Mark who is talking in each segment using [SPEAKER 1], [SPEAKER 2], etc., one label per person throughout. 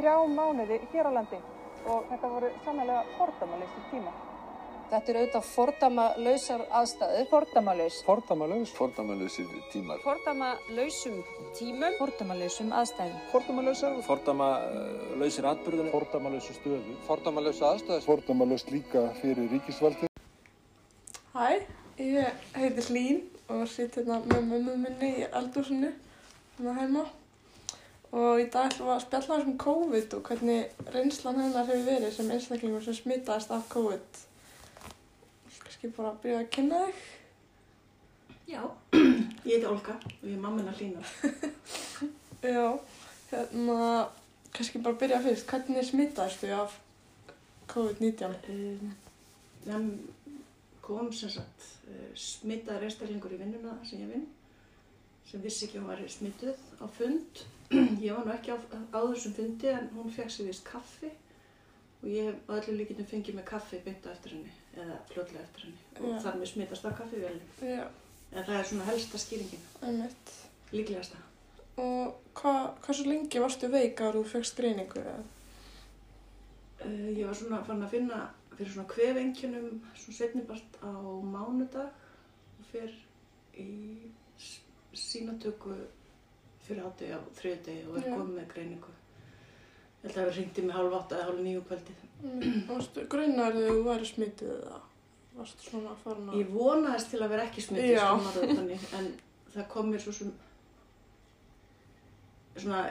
[SPEAKER 1] þrjá mánuði hér á landi og þetta voru sannlega fordamalistir tíma.
[SPEAKER 2] Þetta eru auðvitað fordama lausar aðstæður.
[SPEAKER 1] Fordamalaus.
[SPEAKER 3] Fordamalaus.
[SPEAKER 4] Fordamalausir tímar.
[SPEAKER 2] Fordama lausum tímum.
[SPEAKER 1] Fordama lausum aðstæðum.
[SPEAKER 3] Fordamalausar.
[SPEAKER 5] Fordama uh, lausir atbyrðunum.
[SPEAKER 3] Fordamalausar stöðu.
[SPEAKER 4] Fordamalausar aðstæður.
[SPEAKER 3] Fordamalaust líka fyrir ríkisvaldi.
[SPEAKER 6] Hæ, ég heiti Hlín og sitt hérna með mömmu minni í eldúsinu hérna heima og í dag ætlum við að spjalla þessum COVID og hvernig reynslan hennar hefur verið sem einstaklingur sem smitaðist af COVID. Kannski bara að byrja að kynna þig.
[SPEAKER 7] Já, ég heiti Olga og ég er mammina Hlínar.
[SPEAKER 6] Já, hérna, kannski bara byrja fyrst. Hvernig smitaðist þið af COVID-19?
[SPEAKER 7] Um, kom sem sagt uh, smitaður einstaklingur í vinnuna sem ég vinn sem vissi ekki að hún var smituð á fund. Ég var nú ekki á, á þessum fundi en hún fekk sér vist kaffi og ég hef á öllu líkitum fengið með kaffi bynda eftir henni eða fljótlega eftir henni og
[SPEAKER 6] Já.
[SPEAKER 7] þar með smitast á kaffivélum.
[SPEAKER 6] Já,
[SPEAKER 7] En það er svona helsta skýringin,
[SPEAKER 6] einmitt.
[SPEAKER 7] líklegasta.
[SPEAKER 6] Og hva, hversu lengi varstu veik að þú fegst greiningu?
[SPEAKER 7] Uh, ég var svona farin að finna fyrir svona kvefengjunum svona setnibart á mánudag og fyrir í sínatöku fyrir ádegi á þriðdegi og er komið með greiningu. Ég held að það ringdi mig hálf átta eða hálf nýju kvöldið.
[SPEAKER 6] Mm, grunar þegar þú væri smitið eða varstu svona að...
[SPEAKER 7] Ég vonaðist til að vera ekki smitið svona það þannig en það kom mér svo sem svona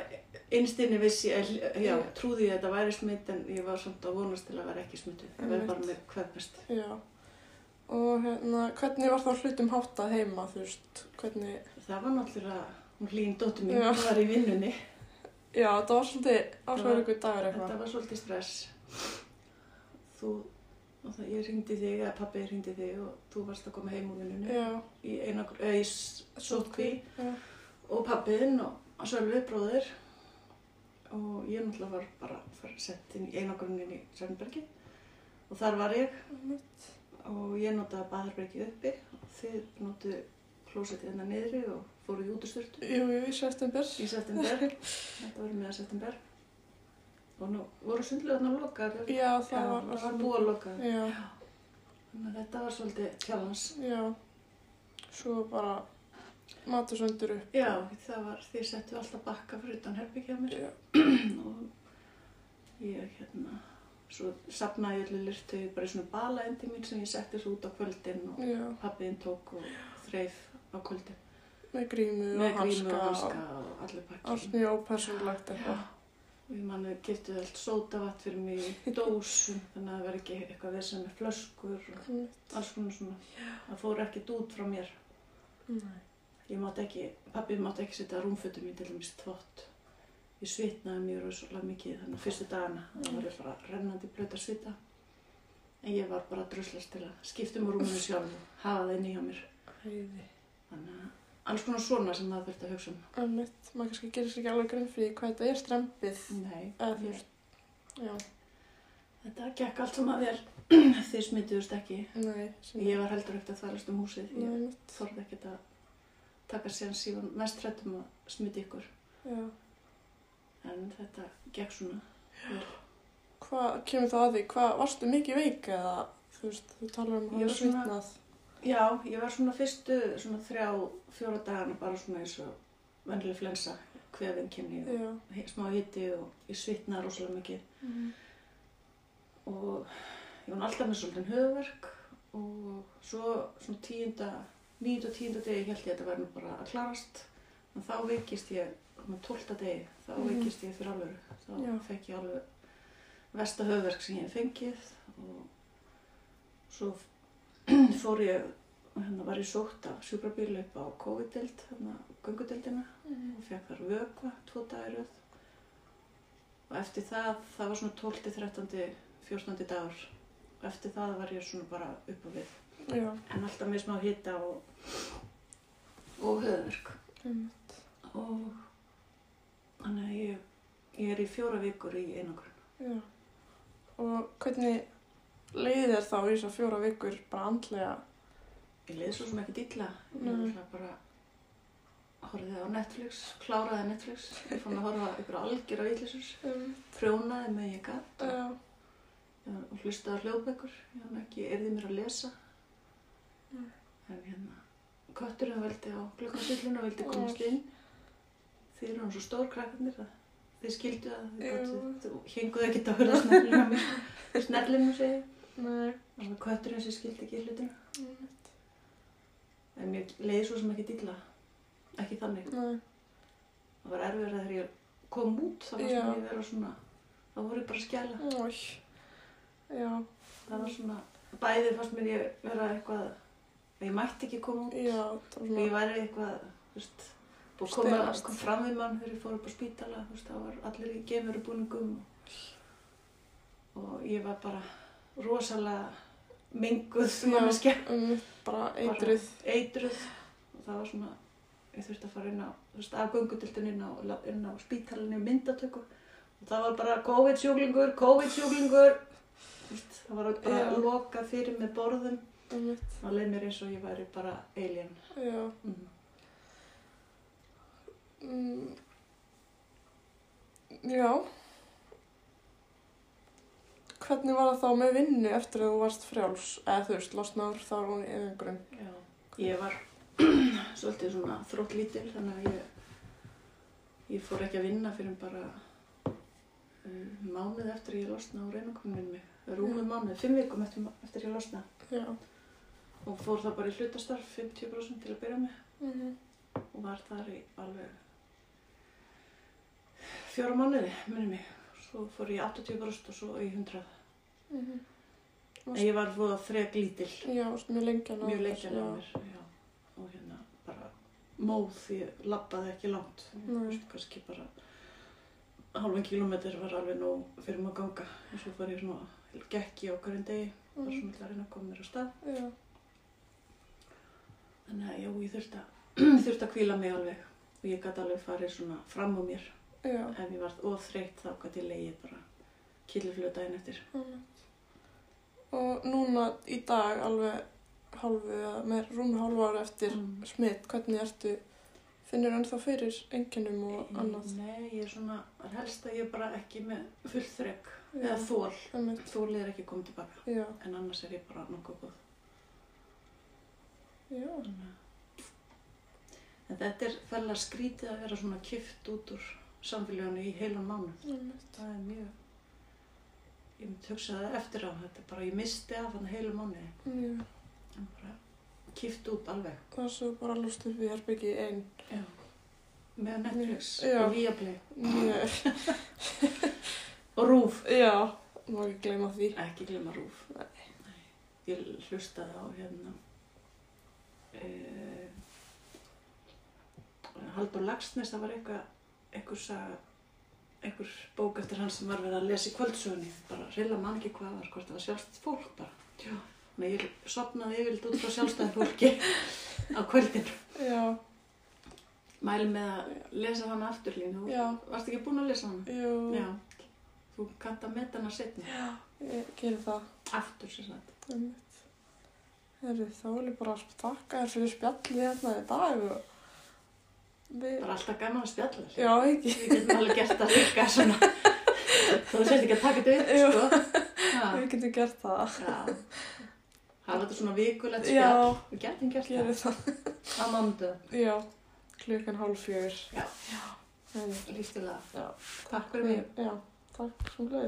[SPEAKER 7] einstinni vissi, já, trúði ég að þetta væri smitt en ég var samt að vonast til að vera ekki smitið. Ég verði bara með kvefpest.
[SPEAKER 6] Já. Og hérna, hvernig var þá hlutum háttað heima, þú veist, hvernig...
[SPEAKER 7] Það var náttúrulega, hún hlýn dóttur mín, hún var í vinnunni.
[SPEAKER 6] Já, það var svolítið ásverðugur dagur eitthvað.
[SPEAKER 7] var svolítið stress. Þú, og það, ég ringdi þig, eða pabbi ringdi þig og þú varst að koma heim úr vinnunni í einangur, eða í sótkví og pabbiðinn og Sölvi bróðir. Og ég náttúrulega var bara var sett inn í einangrunnin í Sörnbergi og þar var ég. Og ég notaði baðarbreykið uppi. Og þið notuðu klósettið hérna niðri og fóruð í útusturtu.
[SPEAKER 6] Jú, jú, í september.
[SPEAKER 7] í september, þetta var meðan september og nú voru sundlegarnar lokaðar
[SPEAKER 6] Já, það var...
[SPEAKER 7] það var búið að loka
[SPEAKER 6] Já,
[SPEAKER 7] þannig að þetta var svolítið challenge
[SPEAKER 6] já. Svo bara matur söndur upp.
[SPEAKER 7] já, það var, þið settu alltaf bakka fyrir utan herbyggja mér
[SPEAKER 6] Já.
[SPEAKER 7] og ég hérna svo sapnaði ég öllu lirtu bara í svona balaendi mín sem ég setti svo út á kvöldin og pappiðinn tók og þreif á kvöldin
[SPEAKER 6] með grímu
[SPEAKER 7] með
[SPEAKER 6] og hanska
[SPEAKER 7] hanska og allir pakki
[SPEAKER 6] Allt mjög ópersonlegt eitthvað.
[SPEAKER 7] Við manni kiptuð allt sótavatt fyrir mig í dósum, þannig að það verði ekki eitthvað þessum með flöskur og alls konar svona. Það fór ekkert út frá mér.
[SPEAKER 6] Nei.
[SPEAKER 7] Ég mátti ekki, pabbi mátti ekki setja rúmfötum mín til dæmis í þvott. Ég svitnaði mjög rosalega mikið þannig að fyrstu dagana. Það var ég bara rennandi blöta svita. En ég var bara druslast til að skipta um rúminu sjálf og hafa það inn í hjá mér.
[SPEAKER 6] Heiði.
[SPEAKER 7] Þannig að alls konar svona sem maður þurfti að hugsa um.
[SPEAKER 6] Einmitt. Maður kannski gerir sér ekki alveg grunn fyrir hvað þetta er strempið.
[SPEAKER 7] Nei,
[SPEAKER 6] veist. Já,
[SPEAKER 7] þetta gekk allt saman vel. Þið smituðust ekki.
[SPEAKER 6] nei. sem-
[SPEAKER 7] Ég var heldur ekkert að þvælast um húsið. Ég
[SPEAKER 6] einmitt.
[SPEAKER 7] þorði ekkert að taka sér síðan mest hrættum að smita ykkur.
[SPEAKER 6] Já.
[SPEAKER 7] En þetta gekk svona. vel.
[SPEAKER 6] Hvað kemur það að því? Hvað, varstu mikið veik eða, þú veist, þú talar um að
[SPEAKER 7] var svona-
[SPEAKER 6] svitnað.
[SPEAKER 7] Já, ég var svona fyrstu svona þrjá, fjóra dagana bara svona eins og vennileg flensa, kvefinkinni og
[SPEAKER 6] Já.
[SPEAKER 7] smá hitti og ég svitnaði rosalega mikið.
[SPEAKER 6] Mhm.
[SPEAKER 7] Og ég var alltaf með svolítið höfverk og svo svona tíunda, nýjunda og tíunda degi held ég að þetta væri nú bara að klarast. En þá veikist ég, með tólta degi, þá
[SPEAKER 6] Mhm.
[SPEAKER 7] veikist ég fyrir alveg. Þá
[SPEAKER 6] Já.
[SPEAKER 7] fekk ég alveg versta höfverk sem ég hef fengið og svo fór ég, hérna var ég sótt af sjúkrabíl upp á COVID-dild, hérna göngudeldina
[SPEAKER 6] Mhm.
[SPEAKER 7] og fekk þar vökva, tvo dagir og eftir það, það var svona 12. 13. 14. dagur og eftir það var ég svona bara upp á við
[SPEAKER 6] Já.
[SPEAKER 7] en alltaf með smá hita og og höfverk
[SPEAKER 6] Einmitt.
[SPEAKER 7] og þannig að ég, ég er í fjóra vikur í einangrun.
[SPEAKER 6] Og hvernig leiði þér þá í þessar fjóra vikur bara andlega?
[SPEAKER 7] Ég leiði svo sem ekki dilla ég bara horfði á Netflix, kláraði Netflix, ég fann að horfa ykkur algjör á ítlisurs,
[SPEAKER 6] um,
[SPEAKER 7] prjónaði með ég gatt
[SPEAKER 6] já,
[SPEAKER 7] og hlustaði hljóðbækur, ég hann ekki erði mér að lesa.
[SPEAKER 6] Mm.
[SPEAKER 7] En hérna, kötturinn veldi á glukkarsillinu og vildi komast inn. Þið eru hann svo stór krakkarnir að þið skildu að gátu, þú henguðu ekkert að hörða snellinu snellinu segi. var kötturinn sem skildi ekki hlutina. Leiði svo sem ekki dilla, ekki þannig.
[SPEAKER 6] nei,
[SPEAKER 7] Það var erfiður þegar ég kom út, þá fannst
[SPEAKER 6] Já.
[SPEAKER 7] mér ég vera svona, þá voru bara skjæla.
[SPEAKER 6] ói, já,
[SPEAKER 7] Það var svona, bæði fannst mér ég vera eitthvað, að ég mætti ekki koma út.
[SPEAKER 6] já, það var
[SPEAKER 7] Og ég
[SPEAKER 6] svona,
[SPEAKER 7] væri eitthvað, þú veist, búið að koma, kom fram við mann þegar ég fór upp á spítala, þú veist, það var allir í geimverubúningum og, og ég var bara rosalega menguð manneskja.
[SPEAKER 6] um, bara eitruð,
[SPEAKER 7] Eitruð og það var svona, ég þurfti að fara inn á, þú veist, af göngutildin inn á, inn á spítalinni myndatöku. Og það var bara COVID-sjúklingur, COVID-sjúklingur, þú veist, það var bara
[SPEAKER 6] Já.
[SPEAKER 7] lokað fyrir með borðum.
[SPEAKER 6] um,
[SPEAKER 7] Það leið mér eins og ég væri bara alien.
[SPEAKER 6] já,
[SPEAKER 7] Mm.
[SPEAKER 6] um, já, hvernig var það þá með vinnu eftir að þú varst frjáls, eða þú veist, losnaður þá hún í einhverjum,
[SPEAKER 7] Já, ég var svolítið svona þróttlítil þannig að ég, ég fór ekki að vinna fyrir bara uh, mánuð eftir að ég losna á reyninguminn mig. Rúmum mánuð, fimm vikum eftir, eftir ég losna
[SPEAKER 6] já,
[SPEAKER 7] og fór það bara í hlutastarf 50% til að byrja með
[SPEAKER 6] mhm,
[SPEAKER 7] og var þar í alveg fjóra mánuði, minni mig. Svo fór ég í 80% og svo í 100.
[SPEAKER 6] mhm,
[SPEAKER 7] En ég var fóða þreg lítil.
[SPEAKER 6] já, mjög lengi að ná
[SPEAKER 7] mjög leikjan á mér já. Móð því ég labbaði ekki langt. Veist, kannski bara halvan kílómetr var alveg nóg fyrir maður að ganga. Og svo fór ég svona gekki á hverjum degi var
[SPEAKER 6] Mhm,
[SPEAKER 7] svona til að reyna að koma mér á stað.
[SPEAKER 6] Já,
[SPEAKER 7] þannig að já, ég þurfti að, þurfti að kvíla mig alveg. Og ég gæti alveg farið svona fram á mér.
[SPEAKER 6] Já,
[SPEAKER 7] ef ég var óþreytt þá gæti ég leiði bara kýluflöð daginn eftir.
[SPEAKER 6] Einmitt. og núna í dag alveg hálfu, eða með rúmi hálfu ára eftir
[SPEAKER 7] Mm.
[SPEAKER 6] smitt, hvernig ertu, finnur ennþá fyrir enginum og annað?
[SPEAKER 7] Nei, ég er svona, helst að ég er bara ekki með full
[SPEAKER 6] Já,
[SPEAKER 7] eða þól,
[SPEAKER 6] einmitt,
[SPEAKER 7] þólið er ekki komið tilbaka
[SPEAKER 6] já,
[SPEAKER 7] en annars er ég bara nokkuð góð.
[SPEAKER 6] já,
[SPEAKER 7] En þetta er fælla skrítið að vera svona kift út úr samfélaginu í heilan mánu.
[SPEAKER 6] einmitt,
[SPEAKER 7] Það er mjög, ég myndi hugsa það eftir á, þetta bara, ég misti af hann heilu mánuði. Kift út alveg.
[SPEAKER 6] er svo bara lúst upp í herbyggi einn,
[SPEAKER 7] Já. Með Netflix
[SPEAKER 6] Já.
[SPEAKER 7] og Viaplay og Rúf.
[SPEAKER 6] já, má ekki gleyma því,
[SPEAKER 7] Ekki glemma Rúf.
[SPEAKER 6] Nei.
[SPEAKER 7] Ég hlustaði á hérna, uh, Haldur Lagsnes, það var eitthvað, einhver saga, einhver bók eftir hann sem var verið að lesa í kvöldsögunni, bara reyla mann ekki hvað var, hvort það var sjálfstætt fólk bara. Já. Að ég sopnaði yfirleitt út frá sjálfstætt fólki á kvöldinu.
[SPEAKER 6] já,
[SPEAKER 7] Mæli með að lesa hann aftur lín, þú
[SPEAKER 6] Já.
[SPEAKER 7] varst ekki búin að lesa hann?
[SPEAKER 6] jú,
[SPEAKER 7] Já. Þú kannt að meta hana setna,
[SPEAKER 6] ég gerir það,
[SPEAKER 7] aftur sem sagt.
[SPEAKER 6] einmitt. Herri, þá vil ég bara þakka þér fyrir spjallið hérna í dag og við,
[SPEAKER 7] Bara alltaf gaman að spjalla.
[SPEAKER 6] já, ekki,
[SPEAKER 7] Við getum alveg gert það líka svona. Þú sért ekki að taka þetta upp, sko. Já.
[SPEAKER 6] við getum gert það,
[SPEAKER 7] Já. Hafa þetta svona vikulegt spjall. Við getum gert það.
[SPEAKER 6] það,
[SPEAKER 7] Á mándu.
[SPEAKER 6] já, klukkan hálf fjögur,
[SPEAKER 7] Já.
[SPEAKER 6] já,
[SPEAKER 7] Takk fyrir mig.
[SPEAKER 6] já, takk sem gleði.